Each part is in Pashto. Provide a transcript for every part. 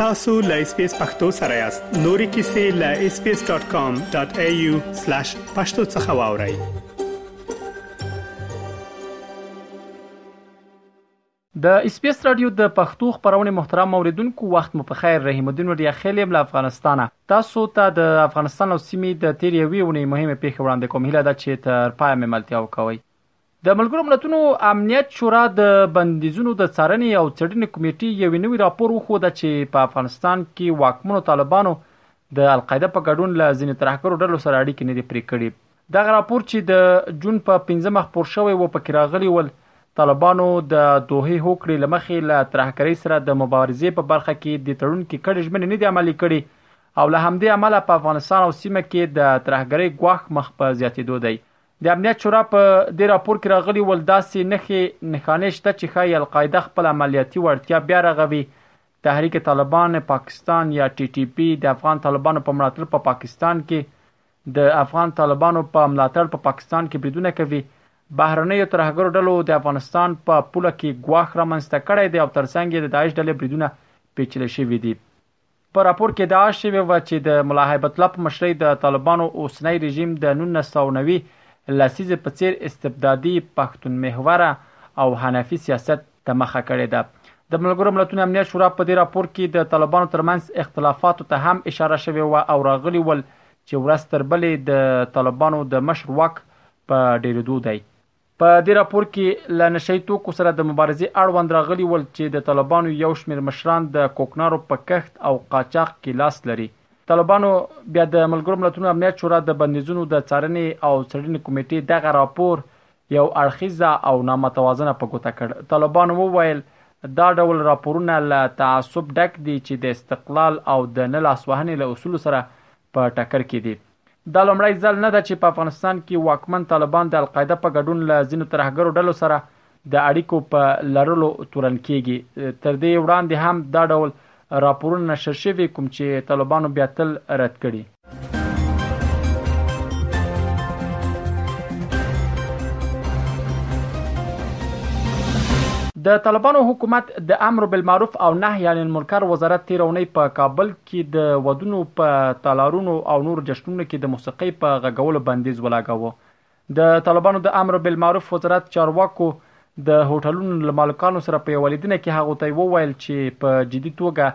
tasu.lspacepakhtosarayast.nuri.kisi.lspace.com.au/pakhtosakhawauri د اسپیس رادیو د پښتو خبرونه محترم اوریدونکو وخت مو په خیر رحیم الدین وړیا خیل یم له افغانستانه تاسو ته د افغانستان او سیمې د تیر یوې ونې مهمه پیښه وړاندې کوم هیله ده چې تر پای مې ملتیا وکوي د ملګرو ملتونو امنیت شورا د بندیزونو د څارنې او څېړنې کمیټې یو نوی راپور وښوده چې په افغانستان کې واکمنو طالبانو د القاعده په ګډون له ځینې ترهګرو ډلو سره اړیکې نه دي پرې کړي دغه راپور چې د جون په 15 مخ خپور شوی و پکې راغلی ول طالبانو د دوه هوکړې لمخې له ترهګرۍ سره د مبارزې په برخه کې د تړون کې کړې ژمنې نه دي عملي کړي او له همدې امله په افغانستان او سیمه کې د ترهګرۍ ګواښ مخ په زیاتېدو دی د امنیت شورا په دې راپور کې راغلي ول داسې نښې نښانې شته چې ښایي القاعده خپل عملیاتي وړتیا بیا رغوي تحریک طالبان پاکستان یا ټي ټي پي د افغان طالبانو په ملاتړ په پاکستان کې د افغان طالبانو په ملاتړ په پاکستان کې بریدونه کوي بهرنیو ترهګرو ډلو د افغانستان په پوله کې ګواښ رامنځته کړی دی او ترڅنګ یې د داعش ډلې بریدونه پیچل شوي دي په راپور کې ادعا شوې وه چې د ملا هیبت الله په مشرۍ د طالبانو اوسنی رژیم د نولس سوه نوي لسیزې په څېر استبدادي، پښتون محوره او حنفي سیاست ته مخه کړې ده. د ملګرو ملتونو امنیت شورا په دې راپور کې د طالبانو ترمنځ اختلافاتو ته هم اشاره شوې وه او راغلي ول چې ورځ تر بلې د طالبانو د مشر واک په ډېرېدو دی. په دې راپور کې له نشه يي توکو سره د مبارزې اړوند راغلي ول چې د طالبانو یو شمېر مشران د کوکنارو په کښت او قاچاق کې لاس لري. طالبانو بیا د ملګرو ملتونو امنیت شورا د بندیزونو د څارنې او څېړنې کمېټې دغه راپور یو اړخیزه او نامتوازنه په ګوته کړ. طالبانو وویل، دا ډول راپورونه له تعصب ډک دي چې د استقلال او د نه لاسوهنې له اصولو سره په ټکر کې دي. دا لومړی ځل نه ده چې په افغانستان کې واکمن طالبان د القاعده په ګډون له ځینو ترهګرو ډلو سره د اړیکو په لرلو تورن کېږي. تر دې وړاندې هم دا ډول راپورونه نشر شوي کوم چې طالبانو بیا تل رد کړي. د طالبانو حکومت د امر بالمعروف او نهی عن المنکر وزارت تېره اونۍ په کابل، کې د ودونو په تالارونو او نورو جشنونو کې د موسیقۍ په غږولو بندیز ولاګاوه. د طالبانو د امر بالمعروف وزارت چارواکو د هوټلونو له مالکانو سره په یوه لیدنه کې هغو ته وویل چې په جدي توګه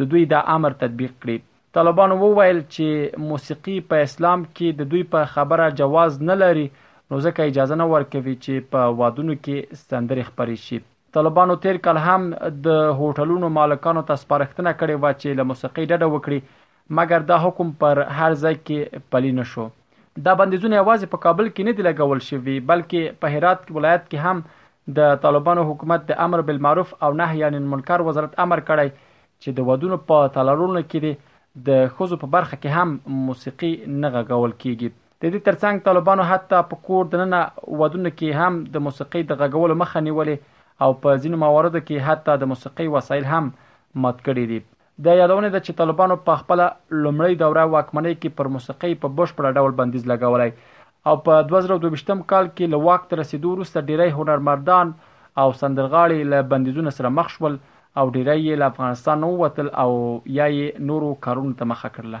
د دوی دا امر تطبیق کړي. طالبانو وویل چې موسیقي په اسلام کې د دوی په خبره جواز نه لري نو ځکه اجازه نه ورکوي چې په وادونو کې سندرې خپرې شي. طالبانو تېر کال هم د هوټلونو مالکانو ته سپارښتنه کړې وه چې له موسیقۍ ډډه وکړي، مګر دا حکم پر هر ځای کې پلی نه شو. دا بندیزونه یوازې په کابل کې نه دي لګول شوي، بلکې په هرات ولایت کې هم د طالبانو حکومت د امر بالمعروف او نهی عن المنکر وزارت امر کړی چې د ودونو په تالارونو کې دې د ښځو په برخه کې هم موسیقي نه غږول کېږي. د دې ترڅنګ طالبانو حتی په کور دننه ودونو کې هم د موسیقۍ د غږولو مخه نیولې او په ځینو مواردو کې حتی د موسیقۍ وسایل هم مات کړي دي. د یادونې ده چې طالبانو په خپله لومړۍ دوره واکمنۍ کې پر موسیقۍ په بشپړه ډول بندیز لګولی او په دوه زره او دوه ویشت کال کې له واک ته رسېدو وروسته ډېری هنرمردان او سندرغاړي له بندیزونو سره مخ شول او ډېری یې له افغانستان نه ووتل او یا یې نورو کارونو ته مخه کړله.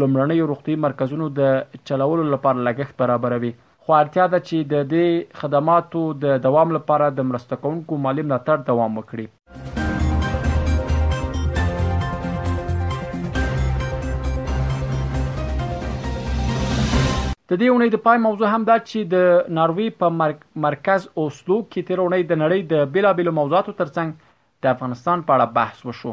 لومړنیو روغتیايي مرکزونو د چلولو لپاره لګښت برابروي، خو اړتیا ده چې د دې خدماتو د دوام لپاره د مرسته کوونکو مالي ملاتړ دوام وکړي. د دې اونۍ د پای موضوع هم دا چې د ناروې په مرکز اوسلو کې تېره اونۍ د نړۍ د بېلابېلو موضوعاتو ترڅنګ د افغانستان په اړه بحث وشو.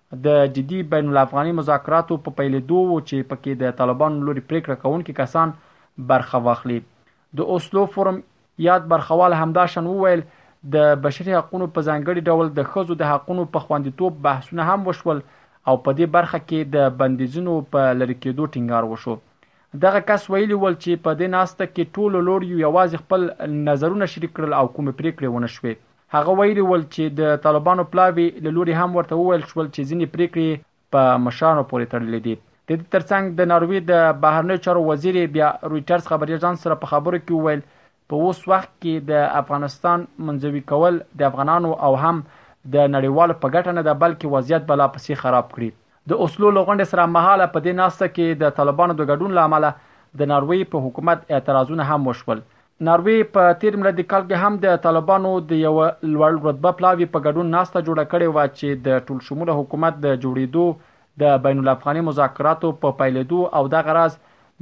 د جدي بین الافغاني مذاکراتو په پیلېدو و چې پکې د طالبانو له لوري پرېکړه کوونکي کسان برخه واخلي. د اوسلو فورم یاد برخوال همداشان وویل، د بشري حقونو په ځانګړي ډول د ښځو د حقونو په خوندیتوب بحثونه هم وشول او په دې برخه کې د بندیزونو په لرې کېدو ټینګار وشو. دغه کس ویلي ول چې په دې ناسته کې ټولو لوریو یوازې خپل نظرونه شریک کړل او کومې پرېکړې ونه شوې. هغه ویلي ول چې د طالبانو پلاوي له لوري هم ورته وویل شول چې ځینې پریکړې یې په مشرانو پورې تړلې دي. د دې ترڅنګ د ناروې د بهرنیو چارو وزیرې بیا رویټرز خبري اژانس سره په خبرو کې وویل په اوس وخت کې د افغانستان منزوي کول د افغانانو او هم د نړیوالو په ګټه نه ده بلکې وضعیت به لا پسې خراب کړي. د اوسلو له غونډې سره هممهاله په دې ناسته کې د طالبانو د ګډون له امله د ناروې په حکومت اعتراضونه هم وشول ناروې په تېر میلادي کال کې هم د طالبانو د یوه لوړ رتبه پلاوي په ګډون ناسته جوړه کړې وه چې د ټولشموله حکومت د جوړېدو، د بین الافغاني مذاکراتو په پیلېدو او دغه راز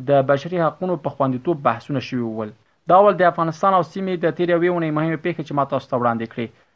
د بشري حقونو په خوندیتوب بحثونه شوي ول. دا ول د افغانستان او سیمې د تېرې یوې اونۍ مهمې پېښې چې ما تاسو ته وړاندې کړې